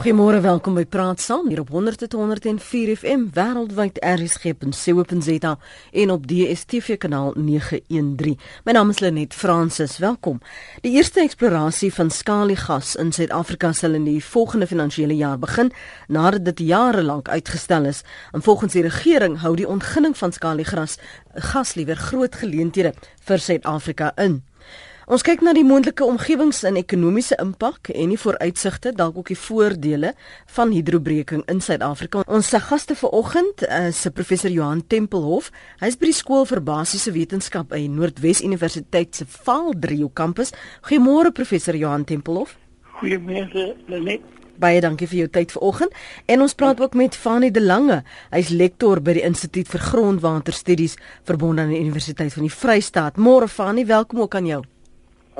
Goeiemôre, welkom by Praat Saam hier op 100.104 FM wêreldwyd rsg.co.za en op DStv kanaal 913. My naam is Lenet Fransis. Welkom. Die eerste eksplorasie van skaliegas in Suid-Afrika sal in die volgende finansiële jaar begin nadat dit jare lank uitgestel is. En volgens die regering hou die ontginning van skaliegas gas liewer groot geleenthede vir Suid-Afrika in. Ons kyk na die moontlike omgewings- en ekonomiese impak en die vooruitsigte, dalk ook die voordele van hidrobreking in Suid-Afrika. Ons gaste vanoggend is professor Johan Tempelhof. Hy is by die skool vir basiese wetenskap by Noordwes Universiteit se Vaaldrio kampus. Goeiemôre professor Johan Tempelhof. Goeiemôre Lenet. Baie dankie vir jou tyd vanoggend. En ons praat ook met Fanie De Lange. Hy's lektor by die Instituut vir Grondwaterstudies verbonde aan die Universiteit van die Vrystaat. Môre Fanie, welkom ook aan jou.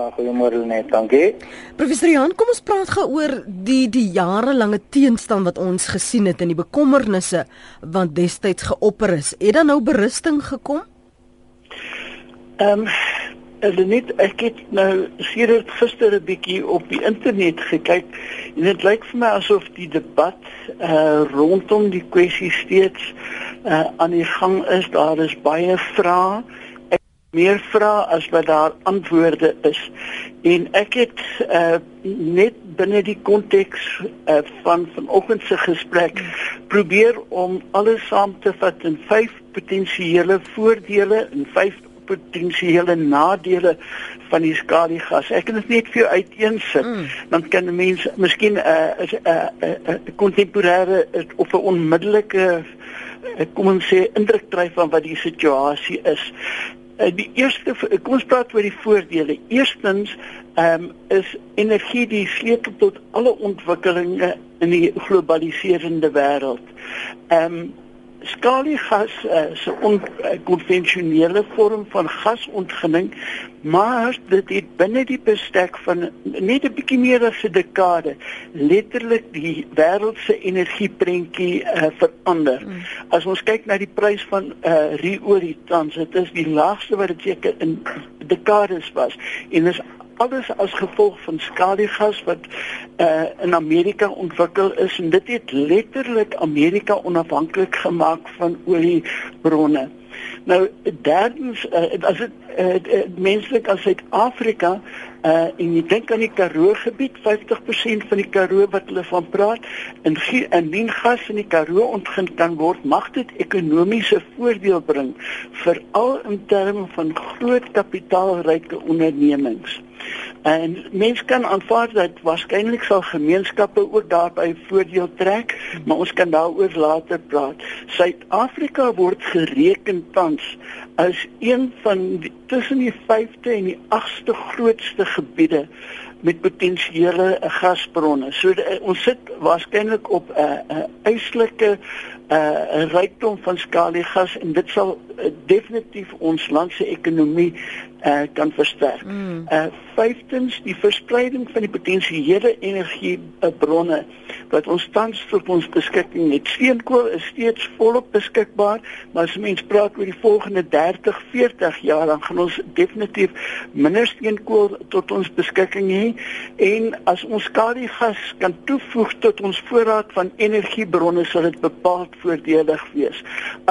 Uh, Goeiemôre net, dankie. Professor Johan, kom ons praat gou oor die die jarelange teenstand wat ons gesien het en die bekommernisse wat destyds geopper is. Het dan nou berusting gekom? Ehm um, net ek het nou sedert gister 'n bietjie op die internet gekyk en dit lyk vir my asof die debat uh rondom die kwessie steeds uh aan die gang is. Daar is baie vrae meer vrae as wat daar antwoorde is. En ek het uh, net binne die konteks uh, van vanoggend se gesprek probeer om alles saam te vat in vyf potensiële voordele en vyf potensiële nadele van die skaliegas. Ek kan dit net vir jou uiteensit. Mm. Dan kan mense miskien 'n uh, 'n uh, 'n uh, uh, kontemporêre uh, of 'n onmiddellike uh, kom ons sê indruk kry van wat die situasie is. Uh, die eerste kom ons praat oor die voordele. Eerstens ehm um, is energie die sleutel tot alle ontwikkelinge in die globaliserende wêreld. Ehm um, skaliegas uh, is 'n onkonvensionele vorm van gasontginning, maar dit het binne die bestek van net 'n bietjie meer as 'n dekade letterlik die wêreld se energieprentjie uh, verander. Mm. As ons kyk na die prys van uh, Rio tans, dit is die laagste wat dit seker in dekades was en is alles as gevolg van skaliegas wat uh, in Amerika ontwikkel is en dit het letterlik Amerika onafhanklik gemaak van oliebronne. Nou derdens uh, as dit uh, menslik as Suid-Afrika uh, en jy dink aan die Karoo gebied 50% van die Karoo wat hulle van praat en indien gas in die Karoo ontgin kan word mag dit ekonomiese voordeel bring veral in terme van groot kapitaalryke ondernemings. En mens kan aanvaar dat waarskynlik sal gemeenskappe ook daarby voordeel trek, maar ons kan daaroor later praat. Suid-Afrika word gereken tans as een van die, tussen die 5de en die 8ste grootste gebiede met potensiële gasbronne. So de, ons sit waarskynlik op 'n uh, 'n uh, eislike 'n uh, rykdom van skaliegas en dit sal uh, definitief ons land se ekonomie uh, kan versterk. Mm. Uh vyftens die verspreiding van die potensiële energiebronne wat ons tans tot ons beskikking het. Steenkool is steeds volop beskikbaar, maar as mens praat oor die volgende 30, 40 jaar dan gaan ons definitief minder steenkool tot ons beskikking hê en as ons skaliegas kan toevoeg tot ons voorraad van energiebronne sal dit bepaald voordelig wees.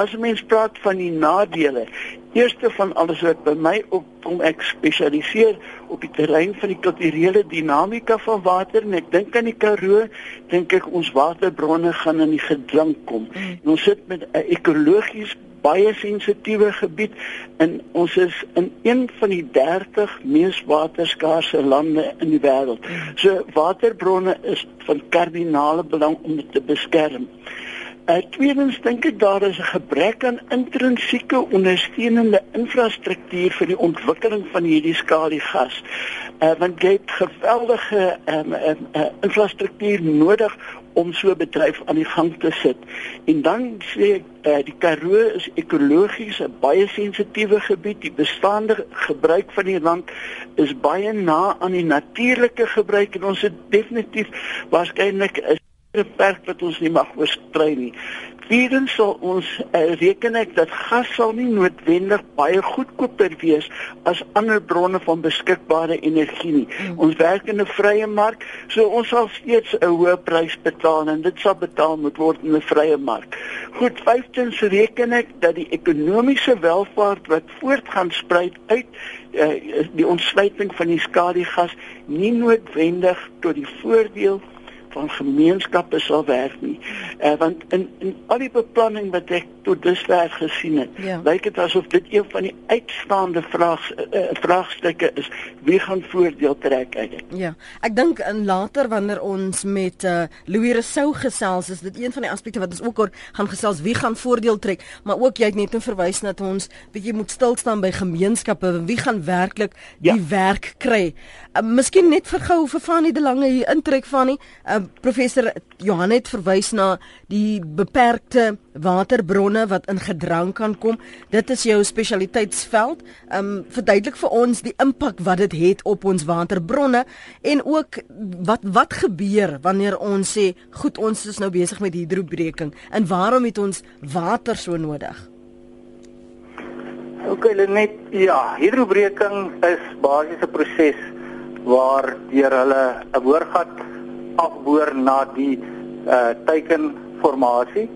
As mens praat van die nadele, eerste van alles wat by my opkom ek spesialiseer op die terrein van die kulturele dinamika van water en ek dink aan die Karoo dink ek ons waterbronne gaan in die gedrang kom mm. en ons sit met 'n ekologies baie sensitiewe gebied en ons is in een van die 30 mees waterskaarse lande in die wêreld mm. so waterbronne is van kardinale belang om dit te beskerm Uh, tweedens dink ek daar is 'n gebrek aan intrinsieke ondersteunende infrastruktuur vir die ontwikkeling van hierdie skaliegas. Uh, want jy het geweldige um, um, uh, infrastruktuur nodig om so 'n bedryf aan die gang te sit. En dan sê ek uh, die Karoo is ekologies 'n baie sensitiewe gebied. Die bestaande gebruik van die land is baie na aan die natuurlike gebruik en ons het definitief waarskynlik 'n beperk wat ons nie mag oorskry nie. Tweedens sal ons uh, reken ek dat gas sal nie noodwendig baie goedkoper wees as ander bronne van beskikbare energie nie. Mm. Ons werk in 'n vrye mark, so ons sal steeds 'n hoë prys betaal en dit sal betaal moet word in 'n vrye mark. Goed, vyftens reken ek dat die ekonomiese welvaart wat voortgaan spruit uit uh, die ontsluiting van die skadigas nie noodwendig tot die voordeel van gemeenskappe sal werk nie. Eh uh, want in in al die beplanning wat ek tot dusver gesien het, ja. lyk dit asof dit een van die uitstaande vraag uh, vraagstukke is wie gaan voordeel trek uit dit. Ja. Ek dink in later wanneer ons met uh, Louis Rousseau gesels, is dit een van die aspekte wat ons ook oor gaan gesels wie gaan voordeel trek, maar ook jy het net nou verwys dat ons bietjie moet stil staan by gemeenskappe wie gaan werklik die ja. werk kry. Uh, miskien net vir gou vir Fanie de Lange hier intrek van nie. Uh, professor Johan het verwys na die beperkte waterbronne wat in gedrang kan kom. Dit is jou spesialiteitsveld. Ehm um, verduidelik vir ons die impak wat dit het op ons waterbronne en ook wat wat gebeur wanneer ons sê goed ons is nou besig met hidrobreking en waarom het ons water so nodig? OK, net ja, hidrobreking is basies 'n proses waar deur hulle 'n boorgat afboor na die uh teikenformasie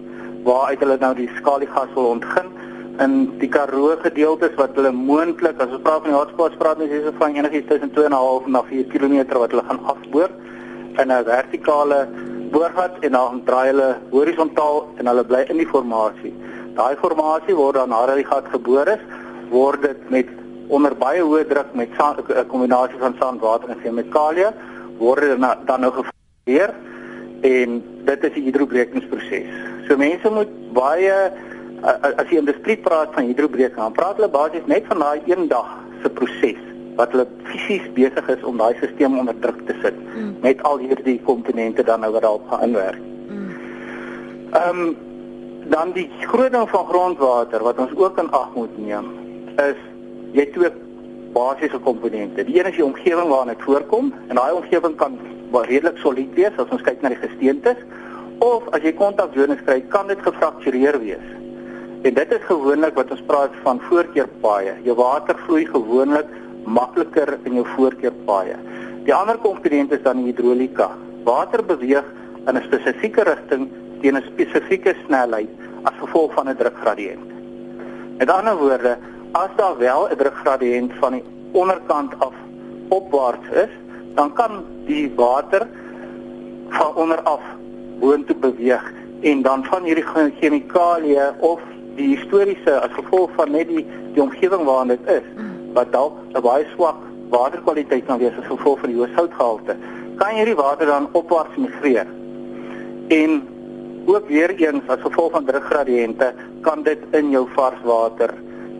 waaruit hulle nou die skaliegas wil ontgin in die Karoo gedeeltes wat hulle moontlik as ons praat van die hotspots praat ons hierso van enigiets tussen 2.5 na 4 km wat hulle gaan afboor in 'n vertikale boorgat en dan draai hulle horisontaal en hulle bly in die formasie. Daai formasie word dan nadat die gat geboor is, word dit met onder baie hoë druk met 'n kombinasie van sand, water en chemikalie word dit dan nou weer en dit is die hidrobrekingsproses. So mense moet baie as jy in die streek praat van hidrobreking, dan praat hulle basies net van daai een dag se proses wat hulle fisies besig is om daai stelsel onder druk te sit mm. met al hierdie komponente dan nou wat daarop gaan werk. Mm. Ehm mm. um, dan die groot ding van grondwater wat ons ook in ag moet neem is jy twee basiese komponente. Die een is die omgewing waarin dit voorkom en daai omgewing kan redelik solied wees as ons kyk na die gesteentes of as jy kontakzones kry, kan dit gefraktureer wees. En dit is gewoonlik wat ons praat van voorkeurpaaie. Jou water vloei gewoonlik makliker in jou voorkeurpaaie. Die ander komponent is dan die hidrolika. Water beweeg in 'n spesifieke rigting teen 'n spesifieke snelheid as gevolg van 'n drukgradiënt. Met ander woorde, as daar wel 'n drukgradiënt van die onderkant af opwaarts is, dan kan die water van onder af boontoe beweeg en dan van hierdie chemikalieë of die historiese as gevolg van net die die omgewing waarin dit is wat dalk 'n baie swak waterkwaliteit kan wees as gevolg van die hoë soutgehalte kan hierdie water dan opwaarts migreer. En ook weer eens as gevolg van drukgradiënte kan dit in jou varswater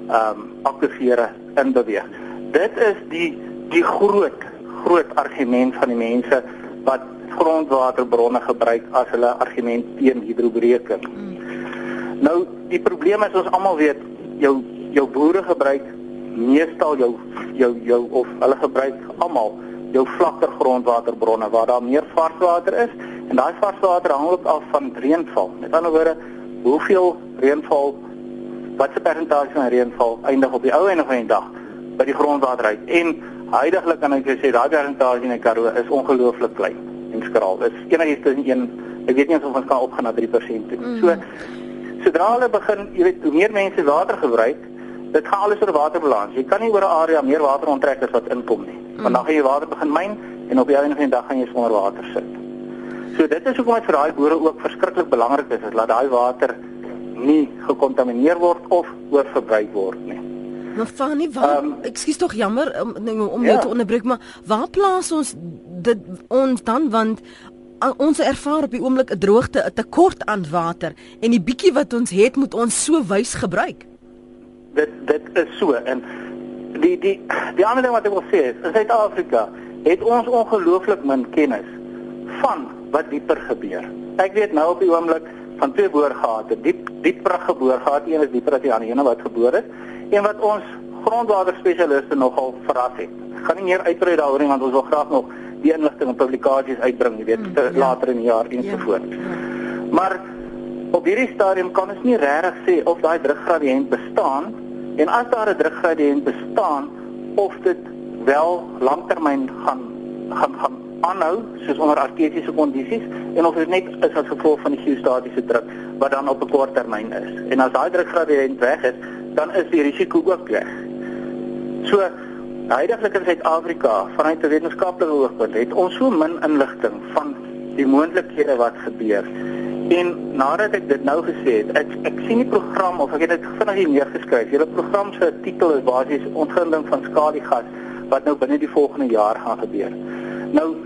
ehm um, aktiveer in beweeg dit is die die groot groot argument van die mense wat grondwaterbronne gebruik as hulle argument teen hidrobreking. Mm. Nou die probleem is ons almal weet jou jou boere gebruik meestal jou jou jou of hulle gebruik almal jou vlakker grondwaterbronne waar daar meer varswater is en daai varswater hang ook af van reënval. Met ander woorde, hoeveel reënval watse persentasie van reënval eindig op die ou einde van die dag by die grondwater uit en Huidigelik kan ek sê daai persentasie in die Karoo is ongelooflik klein en skraal. Dit is enigiets tussen 1 ek weet nie of ons kan opgaan na 3% toe. Mm. So sodra hulle begin, jy weet, hoe meer mense water gebruik, dit gaan alles oor waterbalans. Jy kan nie oor 'n area meer water onttrek as wat inkom nie. Mm. Want dan gaan jy water begin myn en op die einde van die dag gaan jy sonder water sit. So dit is hoekom dit vir daai boere ook verskriklik belangrik is dat daai water nie gekontamineer word of oorverbruik word nie. Maar Fanny, waar um, ekskuus tog jammer om nee, om jou ja. te onderbreek, maar waar plaas ons dit ons dan want ons ervaar op die oomblik 'n droogte, 'n tekort aan water en die bietjie wat ons het moet ons so wys gebruik. Dit dit is so en die die die ander ding wat ek wil sê is in Suid-Afrika het ons ongelooflik min kennis van wat dieper gebeur. Ek weet nou op die oomblik van twee boorgate, diep dieper geboor gehad, een is dieper as die ander, een wat gebore is en wat ons grondwaterspesialiste nogal verras het. Ek gaan nie meer uitbrei daaroor nie want ons wil graag nog die inligting en publikasies uitbring, jy weet, mm, ja. later in die jaar ensovoorts. Ja, ja. Maar op hierdie stadium kan ons nie regtig sê of daai drukgradiënt bestaan en as daar 'n drukgradiënt bestaan of dit wel langtermyn gaan gaan gaan aanhou soos onder artesiese kondisies en of dit net is as gevolg van die geostatiese druk wat dan op 'n kort termyn is. En as daai drukgradiënt weg is, dan is die risiko ook weg. So Huidigelik in Suid-Afrika, vanuit 'n wetenskaplike oogpunt, het ons so min inligting van die moontlikhede wat gebeur. En nadat ek dit nou gesê het, ek ek sien die program of ek het dit vinnig hier neergeskryf. Julle program se titel is basies ontginning van skaliegas wat nou binne die volgende jaar gaan gebeur. Nou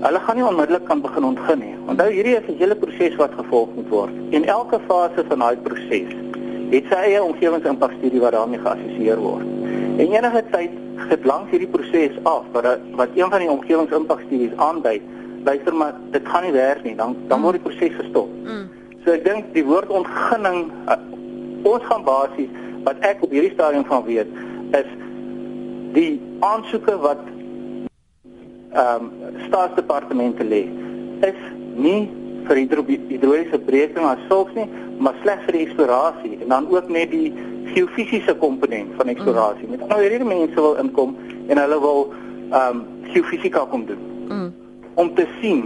hulle gaan nie onmiddellik kan begin ontgin nie. Onthou hierdie is 'n hele proses wat gevolg moet word. En elke fase van daai proses het sy eie omgewingsimpakstudie wat daarmee geassosieer word. En enige tyd sit langs hierdie proses af wat wat een van die omgewingsimpakstudies aandui, luister maar dit gaan nie werk nie, dan dan word die proses gestop. Mm. So ek dink die woord ontginning uh, ons gaan basies wat ek op hierdie stadium van weet is die aansoeke wat ehm um, staatsdepartemente lê is nie vir hidroliese breking as sulks nie, maar slegs vir die eksplorasie en dan ook net die geofisiese komponent van eksplorasie. Mm. Met nou hierdie mense wil inkom en hulle wil ehm um, geofisika kom doen. Mm. Om te sien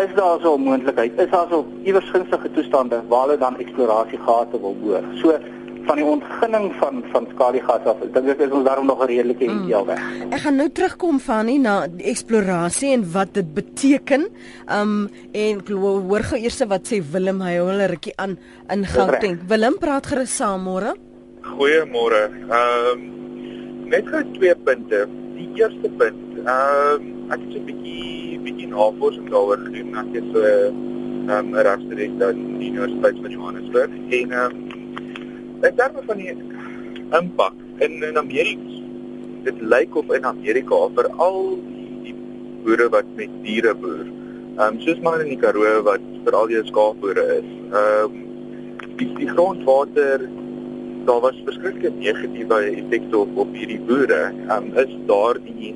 is daar so 'n moontlikheid, is daar so iewers gunstige toestande waar hulle dan eksplorasie gate wil boor. So van die ontginning van van skaliegas af. Ek dink dit is ons daarom nog 'n redelike mm. idee weg. Ek gaan nou terugkom van nie na eksplorasie en wat dit beteken. Um en hoor gou eers wat sê Willem hy hou 'n rukkie aan in Gauteng. Willem praat gerus saam môre. Goeiemôre. Ehm um, net gou twee punte. Die eerste punt, ehm um, ek het 'n bietjie bietjie navorsing daaroor gedoen. Ek het so 'n um, regstreeks dan die Universiteit van Johannesburg en ehm um, Ek dink van die impak in in Amerika. Dit lyk of in Amerika vir al die, die boere wat met diere boer. Ehm um, soos maar in die Karoo wat vir al die skaapboere is. Ehm um, die, die grondwater daar was verskeie negatiewe effekte op op hierdie boere. Ehm um, is daardie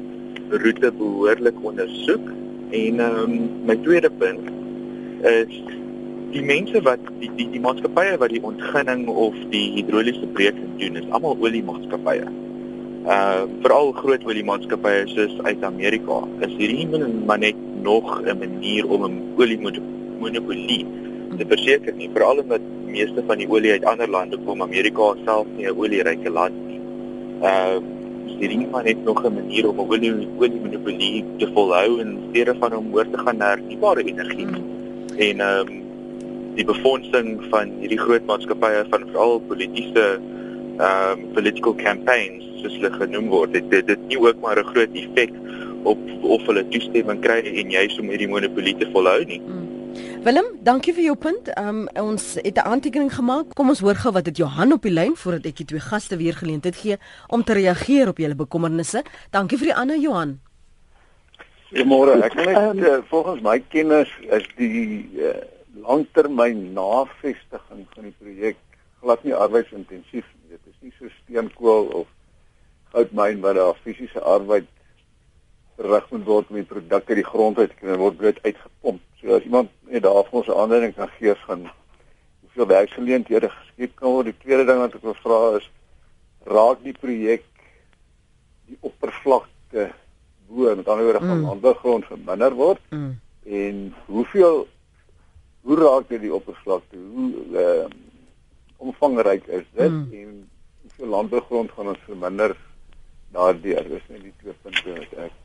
roete behoorlik ondersoek en ehm um, my tweede punt is die mense wat die die, die maatskappye wat die ontginning of die hidroliese breking doen is almal oliemaatskappye. Uh veral groot oliemaatskappye soos uit Amerika is hierdie maar net nog 'n manier om 'n oliemonopolie te verseker nie veral omdat meeste van die olie uit ander lande kom Amerika self nie 'n olieryke land nie. Uh hierdie maar net nog 'n manier om 'n olie oliemonopolie te volhou en steede van om oor te gaan na hernubare energie. En ehm um, die befondsing van hierdie groot maatskappye van veral politieke ehm um, political campaigns soos hulle genoem word dit dit, dit nie ook maar 'n groot effek op of hulle toestemming kry en juis om hierdie monopolie te volhou nie. Mm. Willem, dankie vir jou punt. Um, ons het 'n aantekening gemaak. Kom ons hoor gou wat dit Johan op die lyn voordat ek die twee gaste weer geleentheid gee om te reageer op julle bekommernisse. Dankie vir die ander Johan. Goeiemôre. Ek net uh, volgens my kennis is die uh, langtermyn navestiging van die projek glad nie arbeidsintensief nie. Dit is nie so steenkool of goudmyn waar daar fisiese arbeid verrig moet word om die produk uit die grond uit te kry word bloot uitgepomp. So as iemand net daarvoor ons aanduiding kan gee van hoeveel werksgeleenthede geskep kan word. Die tweede ding wat ek wil vra is raak die projek die oppervlakte bo met ander woorde gaan mm. ondergrond verminder word mm. en hoeveel hoe raak dit die oppervlakte? Hoe uh, omvangryk is dit mm. en hoeveel landbougrond gaan ons verminder daardeur? Dis net die twee punte wat ek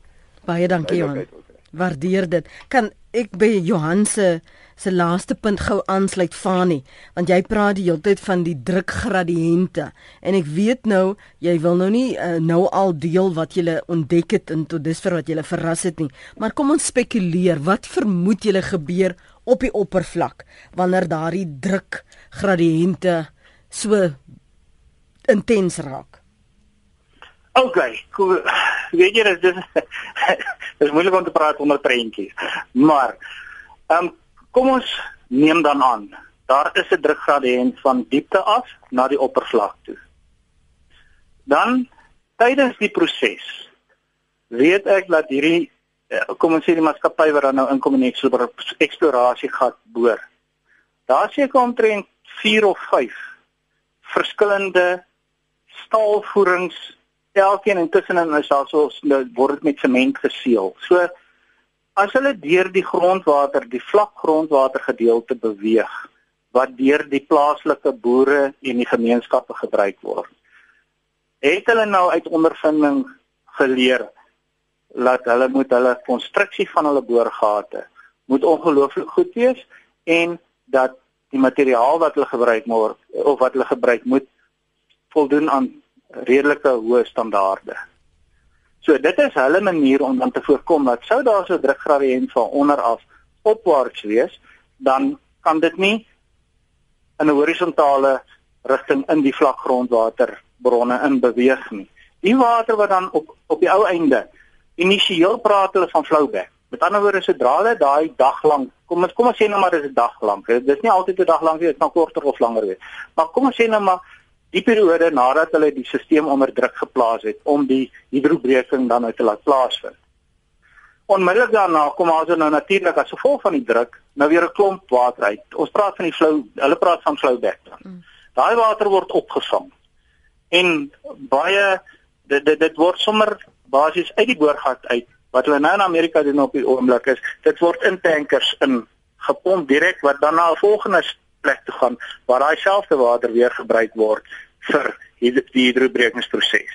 Baie dankie Johan. Waardeer dit. Kan ek by Johan se se laaste punt gou aansluit Fani, want jy praat die hele tyd van die drukgradiënte en ek weet nou jy wil nou nie uh, nou al deel wat jy ontdek het en tot dusver wat jy verras het nie, maar kom ons spekuleer, wat vermoed jy gebeur op die oppervlak wanneer daardie druk gradiënte so intens raak. OK, cool. weet jy dit is dis moeilik om te praat onder prentjies. Maar ehm um, kom ons neem dan aan daar is 'n drukgradiënt van diepte af na die oppervlak toe. Dan tydens die proses weet ek dat hierdie kom ons sê die maatskappy wat dan nou inkom in die eksplorasie gat boor. Daar seker omtrent 4 of 5 verskillende staalvoerings elkeen intussen in is so nou word dit met sement geseël. So as hulle deur die grondwater, die vlak grondwater gedeelte beweeg wat deur die plaaslike boere en die gemeenskappe gebruik word. Het hulle nou uit ondervinding geleer dat hulle moet hulle konstruksie van hulle boorgate moet ongelooflik goed wees en dat die materiaal wat hulle gebruik word of wat hulle gebruik moet voldoen aan redelike hoë standaarde. So dit is hulle manier om dan te voorkom dat sou daar so 'n drukgradiënt van onder af opwaarts wees, dan kan dit nie in 'n horisontale rigting in die vlakgrondwaterbronne in beweeg nie. Die water wat dan op op die ou einde initieel praat hulle van flowback. Met ander woorde, sodra hulle daai dag lank, kom ons kom ons sê nou maar dis 'n dag lank. Dit is nie altyd 'n dag lank nie, dit kan korter of langer wees. Maar kom ons sê nou maar die periode nadat hulle die stelsel onder druk geplaas het om die hidrobreking dan uit te laat plaasvind. Onmiddellik daarna kom ons nou natuurlik as gevolg van die druk nou weer 'n klomp water uit. Ons praat van die flow, hulle praat van flowback. Mm. Daai water word opgevang. En baie dit dit, dit word sommer basies uit die boorgat uit. Wat hulle nou in Amerika doen op die oomblik is, dit word in tankers in gepomp direk wat dan na 'n volgende plek toe gaan waar daai selfde water weer gebruik word vir die hidrobrekingsproses.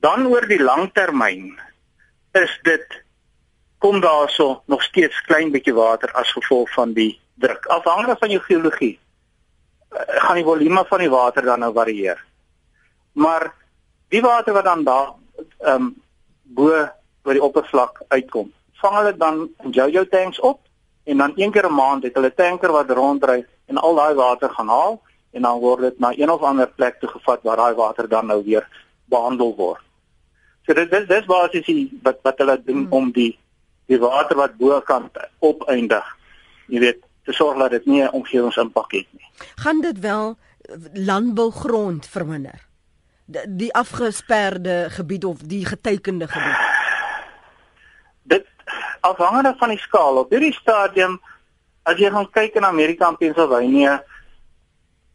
Dan oor die langtermyn is dit kom daarso nog steeds klein bietjie water as gevolg van die druk. Afhangende van jou geologie eh, gaan die volume van die water dan nou varieer. Maar die water wat dan daar ehm um, bo by die oppervlak uitkom, vang hulle dan in JoJo tanks op en dan een keer 'n maand het hulle tanker wat rondry en al daai water gaan haal en dan word dit na een of ander plek toe gevat waar daai water dan nou weer behandel word. So dit dis dis basies die wat wat hulle doen hmm. om die die water wat bokant opeindig. Jy weet, te sorg dat dit nie 'n omgewingsimpak het nie. Gaan dit wel landbougrond verminder? Die, afgesperde gebied of die getekende gebied? afhangende van die skaal op hierdie stadium as jy gaan kyk in Amerika en Pennsylvania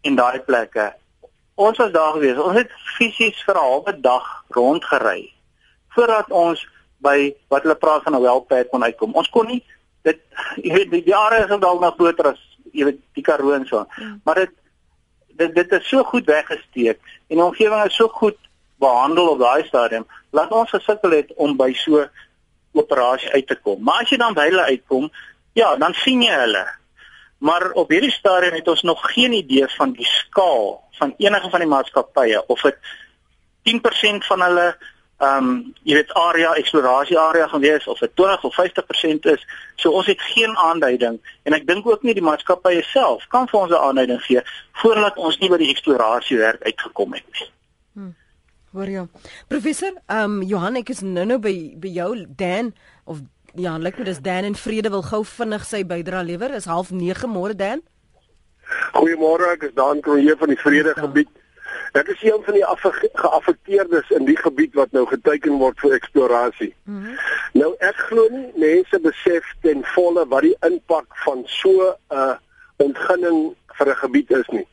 in daai plekke ons was daar gewees ons het fisies vir 'n halwe dag rondgery voordat ons by wat hulle praat van 'n wellpad kon uitkom ons kon nie dit jy weet die jare is dalk nog groter as jy weet die Karoo en so mm. maar dit dit dit is so goed weggesteek en die omgewing is so goed behandel op daai stadium laat ons gesukkel het om by so operasie uit te kom. Maar as jy dan by hulle uitkom, ja, dan sien jy hulle. Maar op hierdie stadium het ons nog geen idee van die skaal van enige van die maatskappye of dit 10% van hulle ehm um, jy weet area eksplorasie area gaan wees of dit 20 of 50% is. So ons het geen aanduiding en ek dink ook nie die maatskappye self kan vir ons 'n aanduiding gee voordat ons nie by die eksplorasie werk uitgekom het nie. Hmm. Hoor jy? Professor, ehm um, Johan, ek is nou nou by by jou Dan of ja, lyk my dis Dan en Vrede wil gou vinnig sy bydrae lewer. Is 09:30 môre Dan? Goeiemôre, ek is Dan Kroeje van die Vrede gebied. Ek is een van die geaffekteerdes in die gebied wat nou geteken word vir eksplorasie. Mm -hmm. Nou ek glo nie mense besef ten volle wat die impak van so 'n uh, ontginning vir 'n gebied is nie.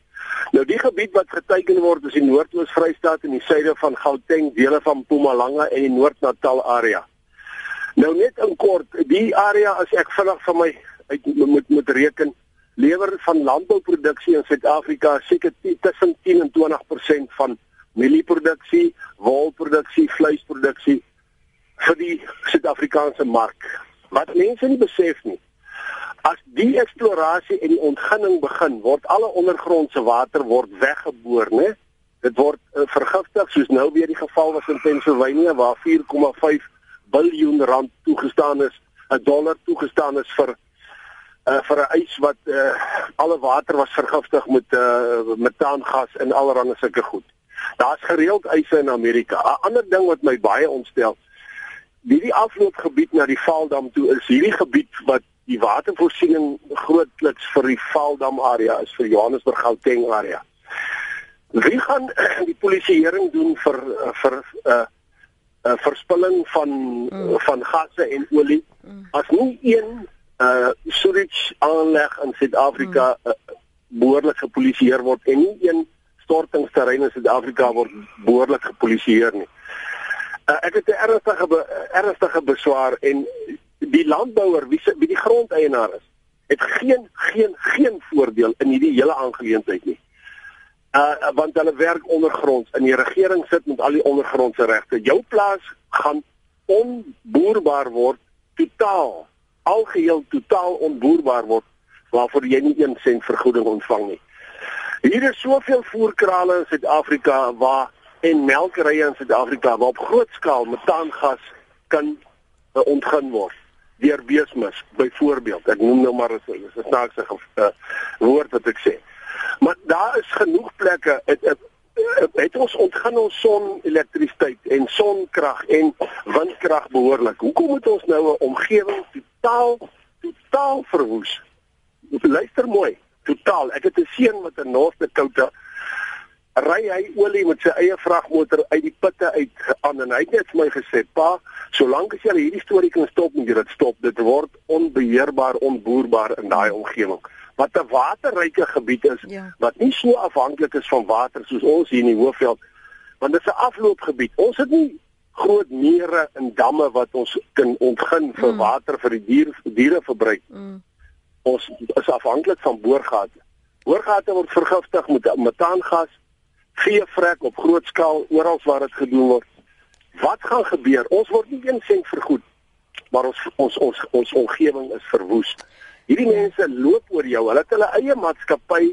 Nou die gebied wat geteken word is die Noord-Oos-Vrystaat en die suide van Gauteng, dele van Mpumalanga en die Noord-Natal area. Nou net in kort, die area as ek vinnig van my uit moet moet reken, lewer van landbouproduksie in Suid-Afrika seker tussen 10 en 20% van mielieproduksie, wolproduksie, vleisproduksie vir die Suid-Afrikaanse mark. Wat mense nie besef nie, As die eksplorasie en die ontginning begin, word alle ondergrondse water word weggeboor, né? Dit word uh, vergiftig soos nou weer die geval was in Pennsylvania waar 4,5 miljard rand toegestaan is, 'n dollar toegestaan is vir uh, vir 'n eis wat uh, alle water was vergiftig met uh, metaangas en allerlei sulke goed. Daar's gereeld eise in Amerika. 'n Ander ding wat my baie ontstel, hierdie afloopgebied na die Vaaldam toe is hierdie gebied wat die watervoorsiening grootliks vir die Valdam area is vir Johannesburg Gauteng area. Wie gaan die polisieering doen vir vir uh uh, verspilling van mm. van gasse en olie mm. as nie een uh storage aanleg in Suid-Afrika mm. uh, behoorlik gepolisieer word en nie een stortingsterrein in Suid-Afrika word behoorlik gepolisieer nie. Uh, ek het 'n ernstige be, ernstige beswaar en die landbouer wie se wie die grondeienaar is, het geen geen geen voordeel in hierdie hele aangeleentheid nie. Uh want hulle werk ondergronds en die regering sit met al die ondergrondse regte. Jou plaas gaan onboerbaar word totaal algeheel totaal onboerbaar word waarvoor jy nie 1 sent vergoeding ontvang nie. Hier is soveel voerkrale in Suid-Afrika waar en melkerye in Suid-Afrika waar op groot skaal metaangas kan uh, ontgin word deur beesmis byvoorbeeld. Ek noem nou maar 'n snaakse uh, woord wat ek sê. Maar daar is genoeg plekke het, het, het ons ontgin ons sonelektrisiteit en sonkrag en windkrag behoorlik. Hoekom moet ons nou 'n omgewing totaal totaal verwoes? Luister mooi, totaal. Ek het 'n seun met 'n North Dakota ry hy olie met sy eie vragmotor uit die putte uit aan en hy het net vir my gesê, "Pa, solank as jy hierdie storie kan stop, moet jy dit stop. Dit word onbeheerbaar, onboerbaar in daai omgewing." wat 'n waterryke gebied is ja. wat nie so afhanklik is van water soos ons hier in die Hoofveld want dit is 'n afloopgebied. Ons het nie groot mere en damme wat ons kan ontgin vir mm. water vir die dier diere verbruik. Mm. Ons is afhanklik van boorgate. Boorgate word vergiftig met metaangas, veevrek op groot skaal oral waar dit gedoen word. Wat gaan gebeur? Ons word nie eens sent vergoed, maar ons ons ons ons omgewing is verwoes. Hierdie mense loop oor jou. Hulle het hulle eie maatskappy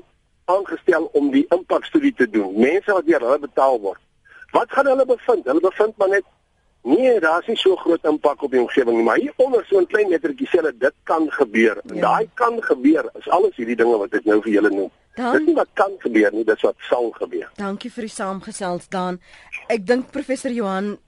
aangestel om die impakstudie te doen. Mense wat deur hulle betaal word. Wat gaan hulle bevind? Hulle bevind maar net nee, daar's nie so groot impak op die omgewing nie, maar hier onder so 'n klein metertjie sê hulle dit kan gebeur. En ja. daai kan gebeur is alles hierdie dinge wat ek nou vir julle noem. Dan, dit is nie wat kan gebeur nie, dis wat sal gebeur. Dankie vir die saamgesels dan. Ek dink professor Johan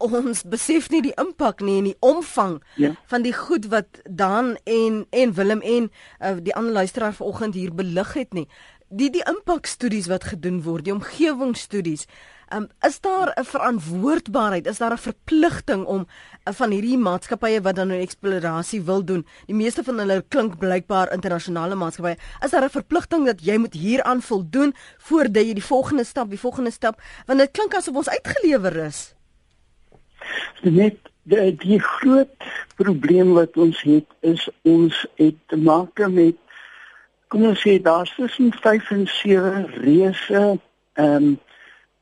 ons besef nie die impak nie en die omvang ja. van die goed wat Dan en en Willem en uh, die ander luisteraar vanoggend hier belig het nie. Die die impakstudies wat gedoen word, die omgewingsstudies. Um, is daar 'n verantwoordbaarheid? Is daar 'n verpligting om uh, van hierdie maatskappye wat dan 'n nou eksplorasie wil doen? Die meeste van hulle klink blykbaar internasionale maatskappye. Is daar 'n verpligting dat jy moet hieraan voldoen voordat jy die volgende stap, die volgende stap, want dit klink asof ons uitgelewer is net die, die groot probleem wat ons het is ons het te maak met kom ons sê daar's tussen 5 en 7 reuse ehm um,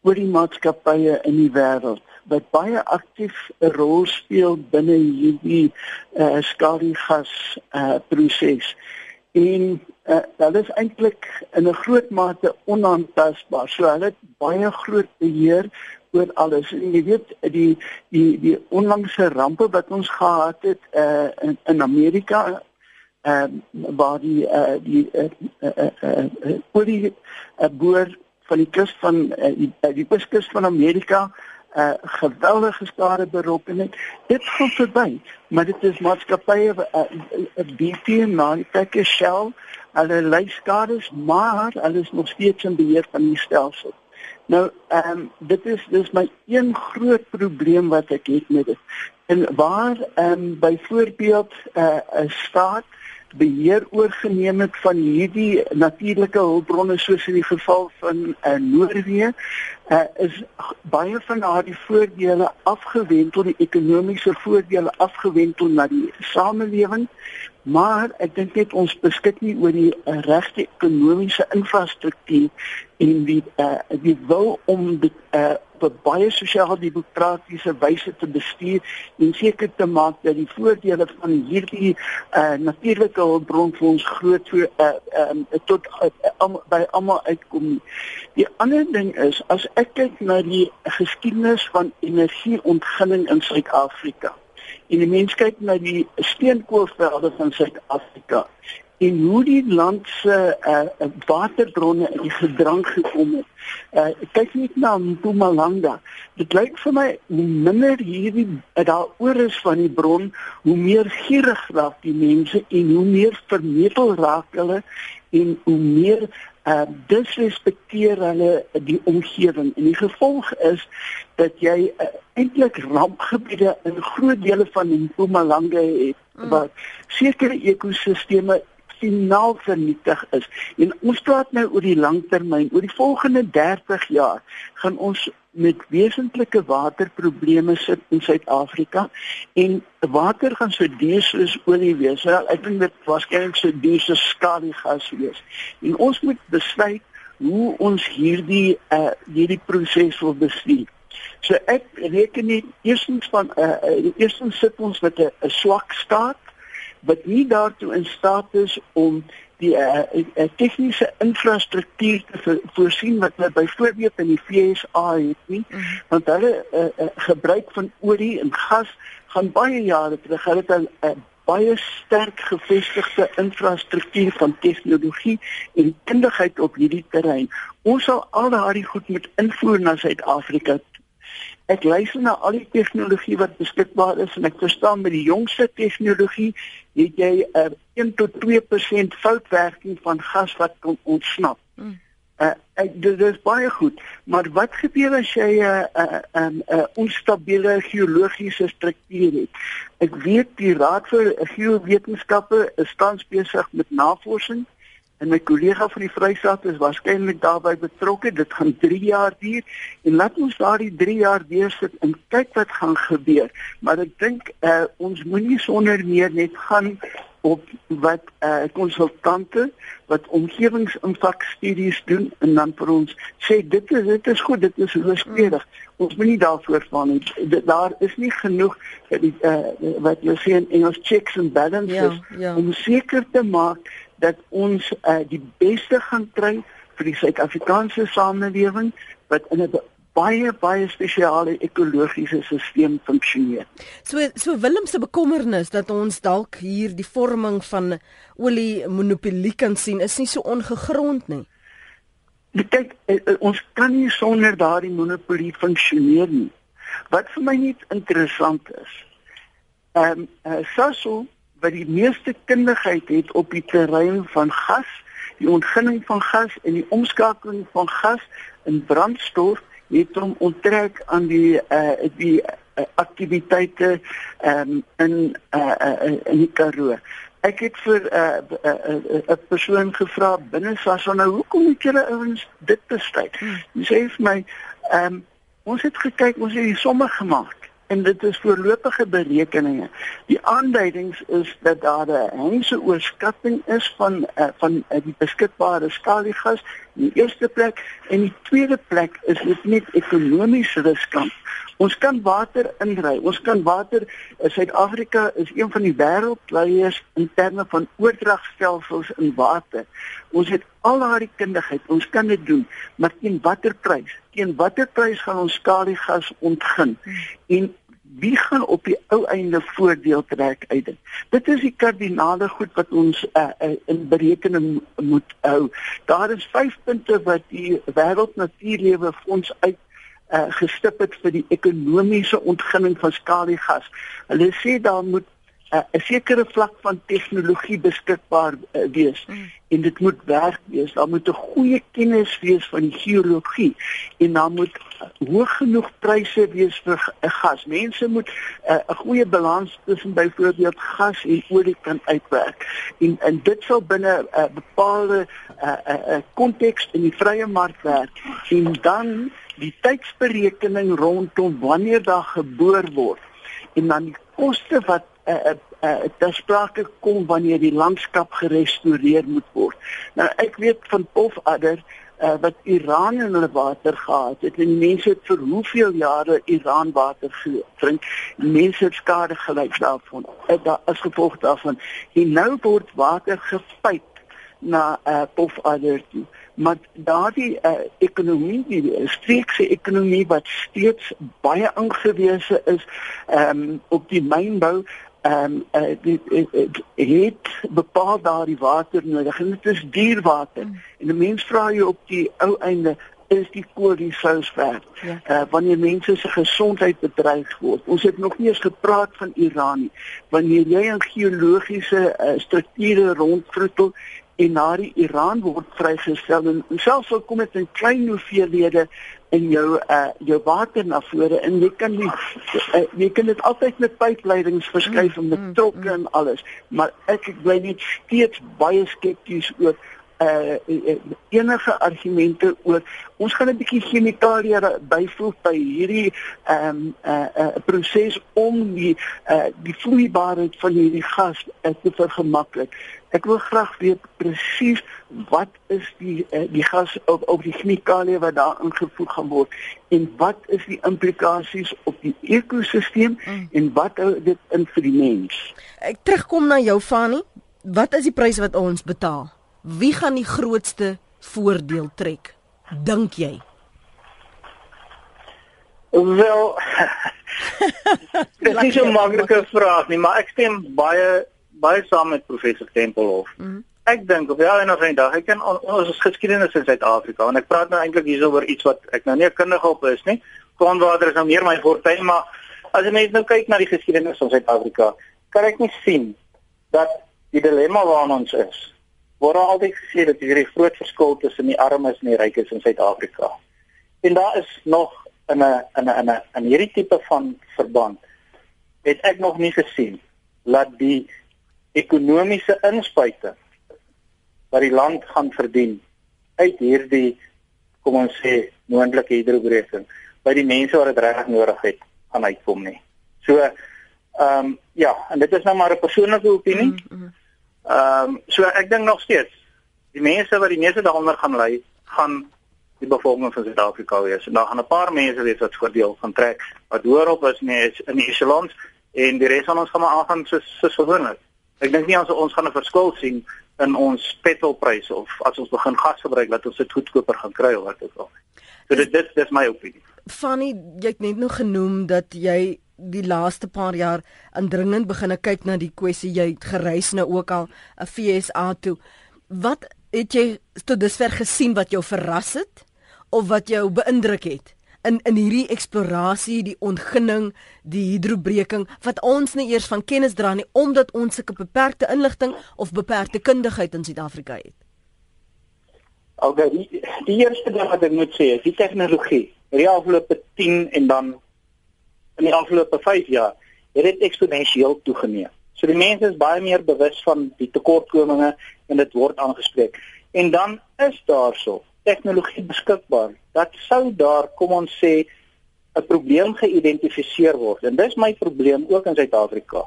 oor die maatskappye in die wêreld wat baie aktief 'n rol speel binne hierdie uh, skaliegas uh, proses en uh, hulle is eintlik in 'n groot mate onaantastbaar so hulle het baie groot beheer oor alles. En jy weet die die die onlangse rampe wat ons gehad het uh in, in Amerika ehm uh, waar die uh die uh uh uh olie uh, boor van die kus van uh, die, die kuskus van Amerika uh geweldige skade berokken het. Dit gaan verby, maar dit is maatskappye uh, BP en Nike Shell, hulle ly skades, maar hulle is nog steeds in beheer van die stelsel. Nou, ehm um, dit is dis my een groot probleem wat ek het met dit. En waar ehm um, byvoorbeeld eh, 'n uh, staat beheer oorgeneem het van hierdie natuurlike hulpbronne soos in die geval van uh, Noorwe, uh, is baie van daardie voordele afgewentel, die ekonomiese voordele afgewentel na die samelewing maar ek dink net ons beskik nie oor die uh, regte ekonomiese infrastruktuur en die uh, die wil om dit uh, op 'n baie sosiaal-demokratiese wyse te bestuur en seker te maak dat die voordele van hierdie uh, natuurlike hulpbron vir ons groot uh, um, tot uh, um, by almal uitkom. Die ander ding is as ek kyk na die geskiedenis van energieontginning in Suid-Afrika en die mens kyk na die steenkoolvelde van Suid-Afrika en hoe die land se uh, waterbronne in gedrang gekom het. Uh, kyk net na Mpumalanga. Dit lyk vir my hoe minder hierdie daaroor is van die bron, hoe meer gierig raak die mense en hoe meer vermetel raak hulle en hoe meer uh disrespekteer hulle die omgewing en die gevolg is dat jy uh, eintlik rampgebiede in groot dele van Mpumalanga het mm. waar sekere ekosisteme finaal vernietig is. En ons praat nou oor die langtermyn, oor die volgende 30 jaar gaan ons met wesentlike waterprobleme sit in Suid-Afrika en water gaan so duur soos olie wees. Wel, ek dink dit waarskynlik so duur soos skaliegas wees. En ons moet besluit hoe ons hierdie uh hierdie proses wil bestuur. So ek reken nie eerstens van uh, uh eerstens sit ons met 'n swak staat wat nie daartoe in staat is om die uh, uh, tegniese infrastruktuur te vo voorsien wat hulle byvoorbeeld in die FSA het nie mm -hmm. want hulle uh, uh, gebruik van olie en gas gaan baie jare terug hulle het 'n uh, baie sterk gevestigde infrastruktuur van tegnologie en kundigheid op hierdie terrein ons sal al daardie goed moet invoer na Suid-Afrika Ek luister na al die tegnologie wat beskikbaar is en ek verstaan met die jongste tegnologie het jy 'n uh, 1 tot 2% foutwerking van gas wat kan ontsnap. Mm. Uh, ek dit is baie goed, maar wat gebeur as jy 'n uh, 'n uh, 'n uh, uh, onstabiele geologiese struktuur het? Ek weet die Raad vir Geowetenskappe is tans besig met navorsing en my kollega van die Vrystaat is waarskynlik daarbey betrokke. Dit gaan 3 jaar duur en laat ons daardie 3 jaar deursit en kyk wat gaan gebeur. Maar ek dink uh, ons moenie sonder meer net gaan op wat uh, konsultante wat omgewingsimpakstudies doen en dan vir ons sê dit is dit is goed, dit is hoogstedig. Mm. Ons moenie daarvoor van nie. Daar is nie genoeg vir die uh, wat jy sê in Engels checks and balances ja, ja. om seker te maak dat ons uh, die beste gaan kry vir die Suid-Afrikaanse samelewing wat in 'n baie baie spesiale ekologiese stelsel funksioneer. So so Willem se bekommernis dat ons dalk hier die vorming van olie monopolie kan sien is nie so ongegrond nie. Kyk, eh, eh, ons kan nie sonder daardie monopolie funksioneer nie. Wat vir my net interessant is, ehm um, uh, Sasol wat die meeste kundigheid het op die terrein van gas, die ontginning van gas en die omskakeling van gas in brandstof het hom onttrek aan die uh die uh, aktiwiteite um, in uh, uh in die Karoo. Ek het vir 'n uh, 'n uh, uh, uh, persoon gevra binne Sasol nou hoekom moet julle ouens dit besluit? Hmm. Hy sê vir my, ehm um, ons het gekyk, ons het die somme gemaak en dit is voorlopige berekeninge. Die aanduidings is dat daar 'n hense oorskatting is van uh, van uh, die beskikbare skaliegas in die eerste plek en die tweede plek is dit net ekonomies riskant. Ons kan water indry. Ons kan water eh, Suid-Afrika is een van die wêreldleiers in terme van oordragstelsels in water. Ons het al daardie kundigheid. Ons kan dit doen, maar teen watter prys? Teen watter prys gaan ons skaliegas ontgin? En wie gaan op die ou einde voordeel trek uit dit? Dit is die kardinale goed wat ons uh, uh, in berekening moet hou. Daar is 5 punte wat die Wêreld Natuurlewe Fonds uit uh, gestip het vir die ekonomiese ontginning van skaliegas. Hulle sê daar moet uh, 'n sekere vlak van tegnologie beskikbaar uh, wees mm. en dit moet werk wees. Daar moet 'n goeie kennis wees van die geologie en dan moet hoog genoeg pryse wees vir uh, gas. Mense moet 'n uh, goeie balans tussen byvoorbeeld gas en olie kan uitwerk. En en dit sal binne 'n uh, bepaalde konteks uh, uh, uh, in die vrye mark werk. En dan die tydsberekening rondom wanneer daar geboor word en dan die koste wat uh, uh, uh, daar sprake kom wanneer die landskap gerestoreer moet word. Nou ek weet van Pofadder uh, wat Iran in hulle water gehad het en mense het vir hoeveel jare Iran water gedrink. Mense het skade gely daarvan. Uh, daar as gevolg daarvan. En nou word water gepyp na uh, Pofadder toe maar daardie uh, ekonomie die streekse ekonomie wat steeds baie aangewese is um, op die mynbou ehm um, uh, dit het bepaal daardie water nodig en dit is duur water mm. en die mens vra jy op die ou einde is die kolie sous werd. Ja. Uh wanneer mense se gesondheid bedreig word. Ons het nog nie eens gepraat van Iran nie. Wanneer jy in geologiese uh, strukture rondvroetel en na die Iran word vrygestel en selfs al kom dit in klein hoeveelhede in jou uh jou water na vore en jy kan nie uh, jy kan dit altyd met pypleidings verskuif mm, met mm, trokke mm. en alles maar ek ek bly net steeds baie skepties oor uh enige argumente oor ons gaan 'n bietjie chemikalieë byvoeg by hierdie ehm um, uh, uh proses om die uh die vloeibaarheid van hierdie gas uh, te vergemaklik. Ek wil graag weet presies wat is die uh, die gas op op die chemikalieë wat daar ingevoeg gaan word en wat is die implikasies op die ekosisteem mm. en wat hou dit in vir die mens. Ek terugkom na jou Fanny. Wat is die prys wat ons betaal? Wie gaan die grootste voordeel trek? Dink jy? Wel, dit is 'n maklike vraag nie, maar ek stem baie baie saam met professor Tempelhof. Mm -hmm. Ek dink op ja en op 'n dag, ek ken ons geskiedenis in Suid-Afrika en ek praat nou eintlik hier oor iets wat ek nou nie 'n kundige op is nie. Konwater is nou meer my fortuin, maar as jy net nou kyk na die geskiedenis van Suid-Afrika, kan ek nie sien dat die dilemma waarna ons is word altyd gesê dat hier 'n groot verskil tussen die armes en die rykes in Suid-Afrika. En daar is nog in 'n in 'n in 'n in hierdie tipe van verband het ek nog nie gesien dat die ekonomiese inspuiting wat die land gaan verdien uit hierdie kom ons sê moontlike hidrobreking by die mense wat dit regtig nodig het gaan uitkom nie. So ehm um, ja, en dit is nou maar 'n persoonlike opinie. Mm -hmm. Ehm um, so ek dink nog steeds die mense wat die meeste daaronder gaan ly, gaan die bevolking van Suid-Afrika wees. En daar gaan 'n paar mense wees wat voordeel gaan trek wat hoorop is nie is in die echelons en die res van ons gaan maar aangaan soos soos gewoonlik. Ek dink nie ons ons gaan 'n verskil sien in ons petrolpryse of as ons begin gas gebruik dat ons dit goedkoper gaan kry of wat ook al. So dit dit is my opinie. Fanny, jy het net nog genoem dat jy die laaste paar jaar indringend begine kyk na die kwessie jy het gereis nou ook al 'n FSA toe. Wat het jy tot dusver gesien wat jou verras het of wat jou beïndruk het in in hierdie eksplorasie, die ontginning, die hidrobreking wat ons nie eers van kennis dra nie omdat ons sulke beperkte inligting of beperkte kundigheid in Suid-Afrika het. Okay, die, die eerste ding wat ek moet sê is die tegnologie. Die afgelope 10 en dan in die afgelope 5 jaar het dit eksponensieel toegeneem. So die mense is baie meer bewus van die tekortkominge en dit word aangespreek. En dan is daarso tegnologie beskikbaar. Dat sou daar, kom ons sê, 'n probleem geïdentifiseer word. En dis my probleem ook in Suid-Afrika.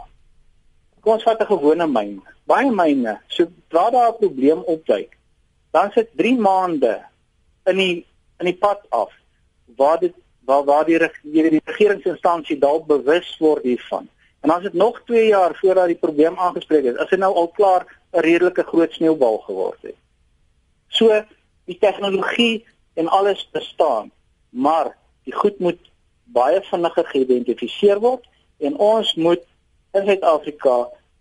Kom ons vat 'n gewone myn. Baie myne, so waar daar 'n probleem opduik, dan sit 3 maande in die in die pad af waar dit waar waar die regering die regeringsinstansie dalk bewus word hiervan. En as dit nog 2 jaar voordat die probleem aangespreek is, is dit nou al klaar 'n redelike groot sneeubal geword het. So die tegnologie en alles bestaan, maar die goed moet baie vinniger geïdentifiseer word en ons moet in Suid-Afrika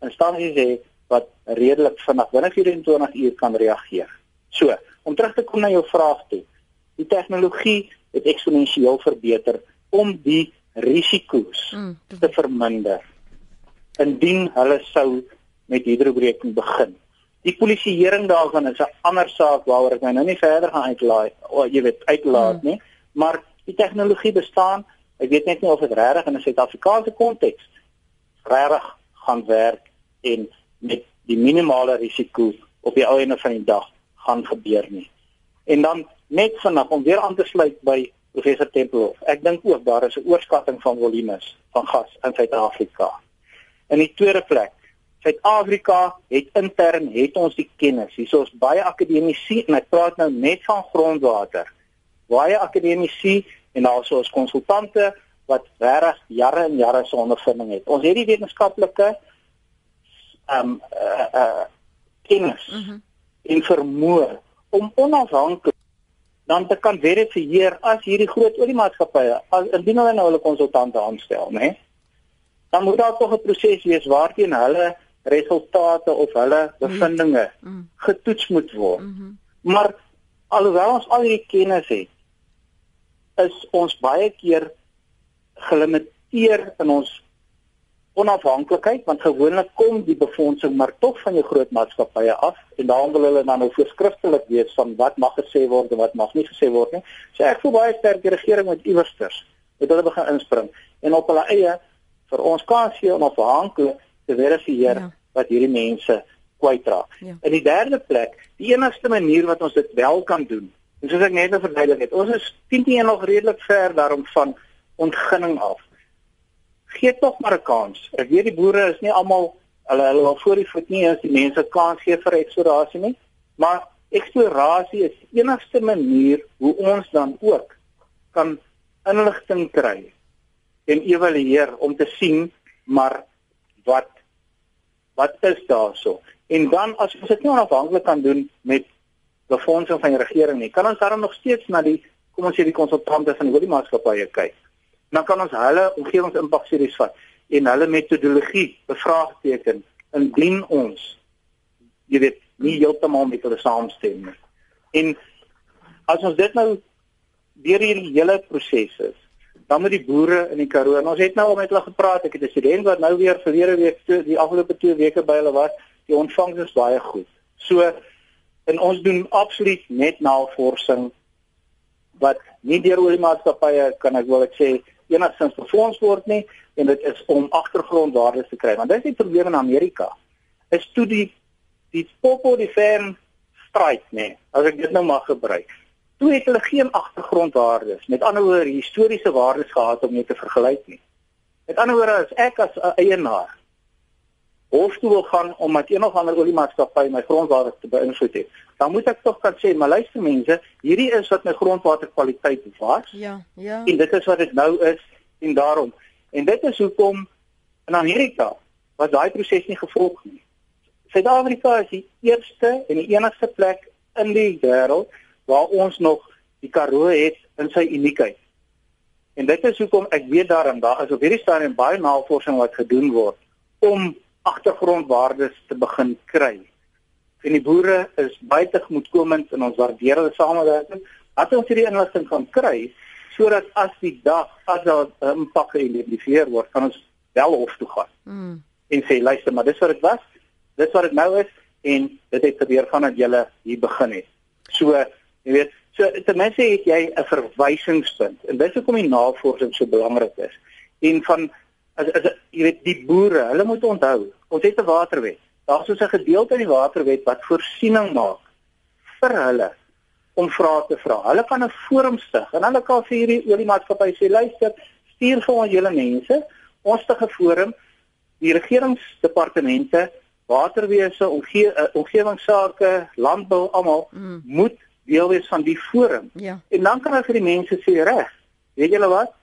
instansies hê wat redelik vinnig binne 24 uur kan reageer. So, om terug te kom na jou vraag toe. Die tegnologie het eksponensieel verbeter om die risiko's mm, te verminder indien hulle sou met hidrobreking begin. Die polisieering daarvan is 'n ander saak waaroor ek nou nie verder gaan uitlaai of jy weet uitlaat mm. nie, maar die tegnologie bestaan. Ek weet net nie of dit regtig in 'n Suid-Afrikaanse konteks regtig gaan werk en met die minimale risiko op die einde van die dag gaan gebeur nie. En dan net vinnig om weer aan te sluit by professor Tempelhof. Ek dink ook daar is 'n oorskatting van volumes van gas in Suid-Afrika. In die tweede plek, Suid-Afrika het intern het ons die kennis. Hier is ons baie akademici en ek praat nou net van grondwater. Baie akademici en also ons konsultante wat regtig jare en jare se ondervinding het. Ons het die wetenskaplike ehm um, uh, uh kennis mm -hmm. en vermoë om onafhanklik dan te kan verifieer as hierdie groot oliemaatskappye as indien hulle nou hulle konsultante aanstel, né? Dan moet daar tog 'n proses wees waarteen hulle resultate of hulle bevindinge mm. getoets moet word. Mm -hmm. Maar alhoewel ons al hierdie kennis het, is ons baie keer gelimiteer in ons onafhanklikheid want gewoonlik kom die befondsing maar tog van jou groot maatskappye af en daarom wil hulle dan nou voorskriftelik weet van wat mag gesê word en wat mag nie gesê word nie. So ek voel baie sterk die regering moet iewersters met hulle begin inspring en op hulle eie vir ons kan sien onafhanklik te verifieer ja. Wat hierdie mense kwytraak. Ja. In die derde plek, die enigste manier wat ons dit wel kan doen, en soos ek net nou verduidelik het, ons is teen teen nog redelik ver daarom van ontginning af. Gee tog maar 'n kans. Ek weet die boere is nie almal hulle hulle wil voor die voet nie as die mense kans gee vir eksplorasie nie, maar eksplorasie is die enigste manier hoe ons dan ook kan inligting kry en evalueer om te sien maar wat wat is daarso En dan as ons dit nie onafhanklik kan doen met befondsing van die regering nie, kan ons daarom nog steeds na die kom ons sê die konsultante van die oliemaatskappye kyk. Dan kan ons hulle omgewingsimpakstudies vat en hulle metodologie bevraagteken indien ons jy weet nie heeltemal met hulle saamstem nie. En as ons dit nou deur hierdie hele proses is, dan met die boere in die Karoo. En ons het nou al met hulle gepraat. Ek het 'n student wat nou weer verlede week die afgelope 2 weke by hulle was die ontvangs is baie goed. So en ons doen absoluut net navorsing wat nie deur oliemaatskappye kan ek wil ek sê enigstens befonds word nie en dit is om agtergrondwaardes te kry. Want dis die probleem in Amerika. Is toe die die popo die fan stryd nê. As ek dit nou mag gebruik. Toe het hulle geen agtergrondwaardes. Met ander woorde historiese waardes gehad om mee te vergelyk nie. Met ander woorde as ek as 'n eienaar hof toe wil gaan omdat een of ander oliemaatskappy my grondwater te beïnvloed het, dan moet ek tog kan sê, maar luister mense, hierdie is wat my grondwaterkwaliteit was. Ja, ja. En dit is wat dit nou is en daarom. En dit is hoekom in Amerika was daai proses nie gevolg nie. Suid-Afrika is die eerste en die enigste plek in die wêreld waar ons nog die Karoo het in sy uniekheid. En dit is hoekom ek weet daarin daar is op hierdie stadium baie navorsing wat gedoen word om agtergrondwaardes te begin kry. En die boere is baie tegemoetkomend in ons waardeer hulle samewerking. Dat ons hierdie inligting kan kry sodat as die dag as daar 'n impak geïdentifiseer word, kan ons wel hof toe gaan. Mm. En sê luister, maar dis wat dit was. Dis wat dit nou is en dit het gebeur vandat jy hier begin het. So, jy weet, so ten minste het jy 'n verwysingspunt en dis hoekom die navorsing so belangrik is. En van as as jy weet die boere, hulle moet onthou, ons het 'n waterwet. Daar's so 'n gedeelte in die waterwet wat voorsiening maak vir hulle om vrae te vra. Hulle kan 'n forum stig en hulle kan vir hierdie oliemaatskappy sê luister, stuur vir ons julle mense, ons stig 'n forum, die regeringsdepartemente, waterwese, omge uh, omgewingsake, landbou almal mm. moet deel wees van die forum. Ja. En dan kan hulle vir die mense sê reg, weet julle wat?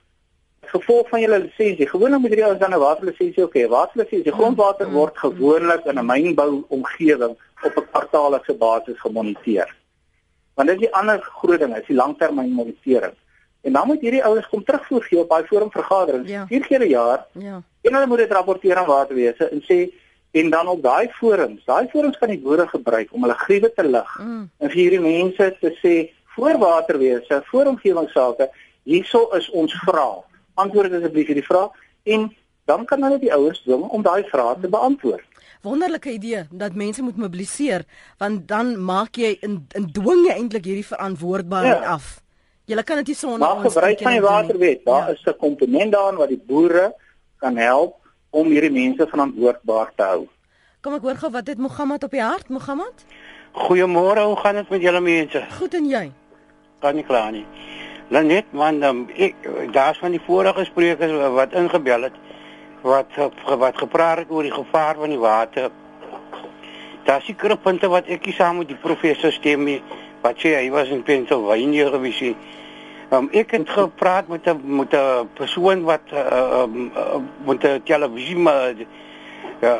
gevolg van julle lisensie. Gewoonlik moet jy as dan 'n waterlisensie ook hê. Waterlisensie, grondwater mm, word gewoonlik in 'n mynbou omgewing op 'n kwartaallikse basis gemoniteer. Want dit is die ander groot ding, is die langtermyn monitering. En dan moet hierdie ouens kom terugvoer gee op daai forum vergaderings. Ja. Vier keer 'n jaar. Ja. En hulle moet dit rapporteer aan waterwese en sê en dan op daai forums, daai forums kan die boere gebruik om hulle gruwe te lig mm. en vir hierdie mense te sê voor waterwese, voor omgewingsake, hierso is ons vrae antwoord asseblief hierdie vraag en dan kan hulle die ouers dwing om daai vrae te beantwoord. Wonderlike idee dat mense moet mobiliseer want dan maak jy in in dwing jy eintlik hierdie verantwoordbaarheid ja. af. Jy kan dit nie sonder ons Maar gebruik van die waterwet, daar ja. is 'n komponent daarin wat die boere kan help om hierdie mense verantwoordbaar te hou. Kom ek hoor gou wat het Mohammed op die hart, Mohammed? Goeiemôre, hoe gaan dit met julle mense? Goed en jy? Kan nie kla nie. Lanet man dan ek daar's van die vorige sprekers wat ingebel het wat wat gepraat het oor die gevaar van die water. Daar seker punte wat ek saam met die professor stem mee wat sê hy was in Pennsylvania gewees. Um, ek het gepraat met 'n met 'n persoon wat uh, um, uh, met 'n televisie maar ja,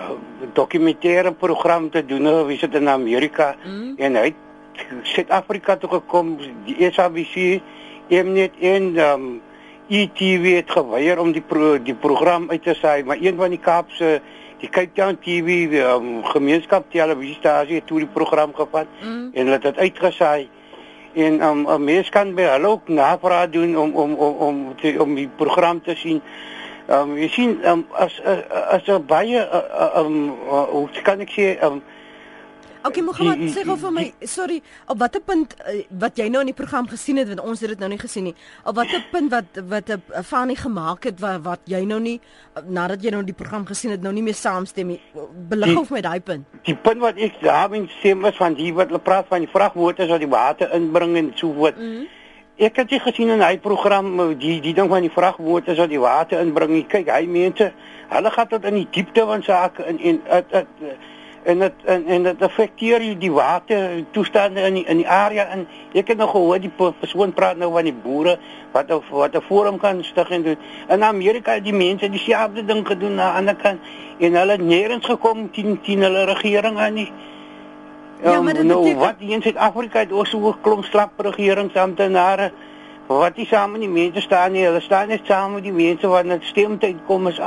dokumentêre program te doen gewees het in Amerika mm. en hy Suid-Afrika toe gekom, die SABC Mnet en um ETV het geweier om die pro, die program uit te saai, maar een van die Kaapse die Cape Town TV um, gemeenskap televisiestasie het toe die program gevat mm. en hulle het dit uitgesaai. En um 'n mens kan by hulle ook navraag doen om om om om te, om die program te sien. Um, jy sien um, as as 'n baie ehm um, hoe kan ek sê ehm um, Okay, Mohammed, sê gou vir my, sorry, op watter punt uh, wat jy nou in die program gesien het want ons het dit nou nie gesien nie. Op watter punt wat wat 'n Fanie gemaak het wat wat jy nou nie nadat jy nou die program gesien het nou nie meer saamstem nie. Belig of met daai punt. Die punt wat ek daarin sê was van die wat hulle praat van die vragmotors wat die water inbring en so voort. Mm -hmm. Ek het dit gesien in hy program uh, die die ding van die vragmotors wat die water inbring. Kyk, hy mense, hulle gaan tot in die diepte van sake in en dit en dit en, en dit affekteer die water toestande in die, in die area en ek het nog gehoor die persoon praat nou van die boere wat of wat 'n forum kan stig en doen. In Amerika het die mense dieselfde ding gedoen aan die ander kant en hulle het nêrens gekom teen teen hulle regering aan nie. Ja, um, maar dit nou, beteken... wat in Suid-Afrika het ook so 'n klomp slap regeringsamptenare wat nie saam met die mense staan nie. Hulle staan net saam met die mense wat net stemtyd kom is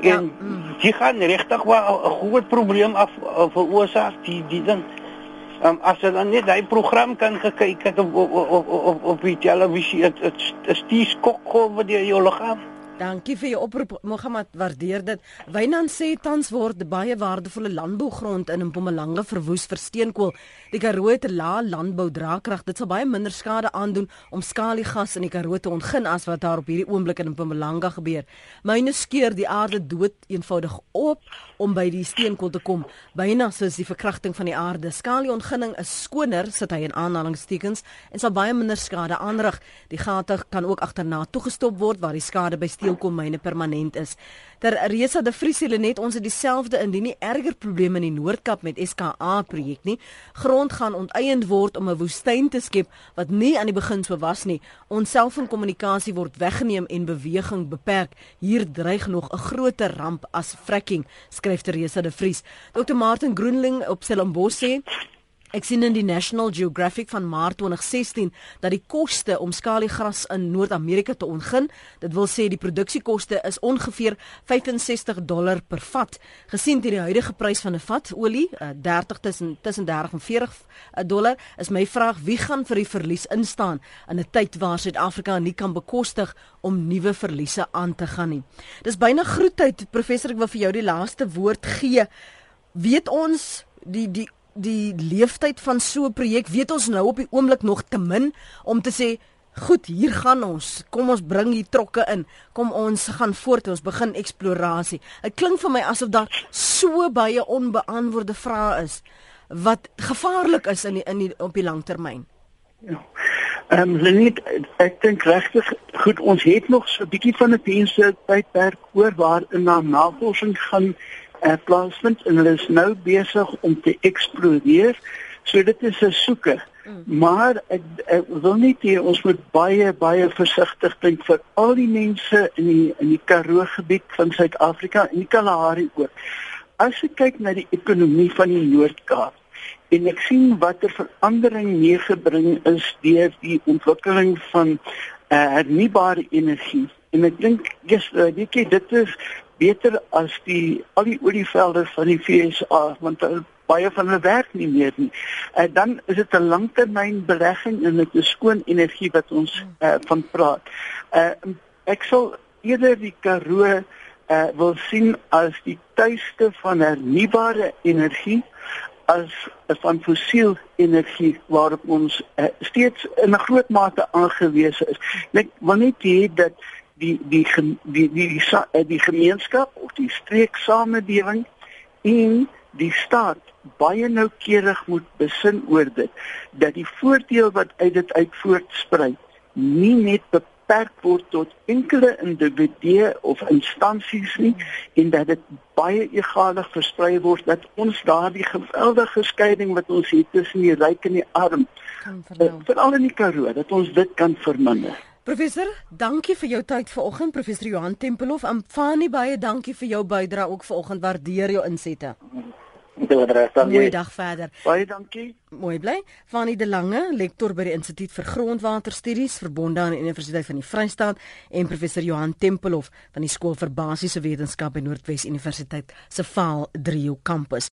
Ja. En jy gaan regtig wel 'n groot probleem af veroorsaak die die ding. Um, as dan net daai program kan kyk het op op op op op die televisie, dit is die skok gou wat jy jou liggaam. Dankie vir jou oproep Mohammed, waardeer dit. Wynand sê tans word baie waardevolle landbougrond in Mpumalanga verwoes vir steenkool. Die Karoo het 'n lae landbou draagkrag. Dit sal baie minder skade aandoen om skaliegas in die Karoo te ontgin as wat daar op hierdie oomblik in Mpumalanga gebeur. Myne skeur die aarde dood eenvoudig op om by die steenkool te kom. Byna soos die verkrachting van die aarde. Skalieontginning is skoner, sit hy in aanhalingstekens, en sal baie minder skade aanrig. Die gate kan ook agterna toegestop word waar die skade by steelkoolmyne permanent is. Ter Resa de Vries hulle net ons het dieselfde indien nie erger probleme in die Noord-Kaap met SKA projek nie. Grond gaan onteien word om 'n woestyn te skep wat nie aan die begin so was nie. Ons selfoonkommunikasie word weggeneem en beweging beperk. Hier dreig nog 'n groter ramp as fracking, skryf Teresa de Vries. Dr Martin Groenling op Stellenbosch sê Ek sien in die National Geographic van Maart 2016 dat die koste om skaliegras in Noord-Amerika te ontgin, dit wil sê die produksiekoste is ongeveer 65 dollar per vat. Gesien teen die huidige prys van 'n vat olie, 30 eh, tussen tussen 30 en 40 eh, dollar, is my vraag wie gaan vir die verlies instaan in 'n tyd waar Suid-Afrika nie kan bekostig om nuwe verliese aan te gaan nie. Dis byna groetheid professor, ek wil vir jou die laaste woord gee. Weet ons die die die leeftyd van so 'n projek weet ons nou op die oomblik nog te min om te sê goed hier gaan ons. Kom ons bring hier trokke in. Kom ons gaan voort. Ons begin eksplorasie dit klink vir my asof daar so baie onbeantwoorde vrae is wat gevaarlik is in die, in die, op die langtermyn ja. Ehm um, net ek dink regtig goed ons het nog so 'n bietjie van 'n dienste tydperk oor waar in na navorsing gaan uh, plaasvind en hulle is nou besig om te eksploreer. So dit is 'n soeke. Mm. Maar ek, ek wil net hê ons moet baie baie versigtig dink vir al die mense in die in die Karoo gebied van Suid-Afrika en die Kalahari ook. As jy kyk na die ekonomie van die Noord-Kaap en ek sien watter verandering meegebring is deur die ontwikkeling van uh, hernubare energie en ek dink yes, uh, weet jy dit is beter as die al die olievelde van die FSA want baie van hulle werk nie meer nie. En dan is dit 'n langtermynbelegging en dit is skoon energie wat ons uh, van praat. Uh, ek sal eerder die Karoo uh, wil sien as die tuiste van hernubare energie as van fossiel energie waarop ons uh, steeds in 'n groot mate aangewese is. Ek wil net hê dat die die die die die, die, die gemeenskap of die streeksamelewing en die staat baie noukeurig moet besin oor dit dat die voordeel wat uit dit uit voortspruit nie net beperk word tot enkele individue of instansies nie en dat dit baie egalig versprei word dat ons daardie geweldige skeiding wat ons het tussen die ryk en die arm eh, veral in die Karoo dat ons dit kan verminder Professor, dankie vir jou tyd vanoggend, professor Johan Tempelhof. Aanfani baie dankie vir jou bydrae ook vanoggend. Waardeer jou insette. Mooi dag verder. Baie dankie. Mooi bly. Fani de Lange, lektor by die Instituut vir Grondwaterstudies verbonde aan die Universiteit van die Vrystaat en professor Johan Tempelhof van die Skool vir Basiese Wetenskap by Noordwes Universiteit se Vaal 3 kampus.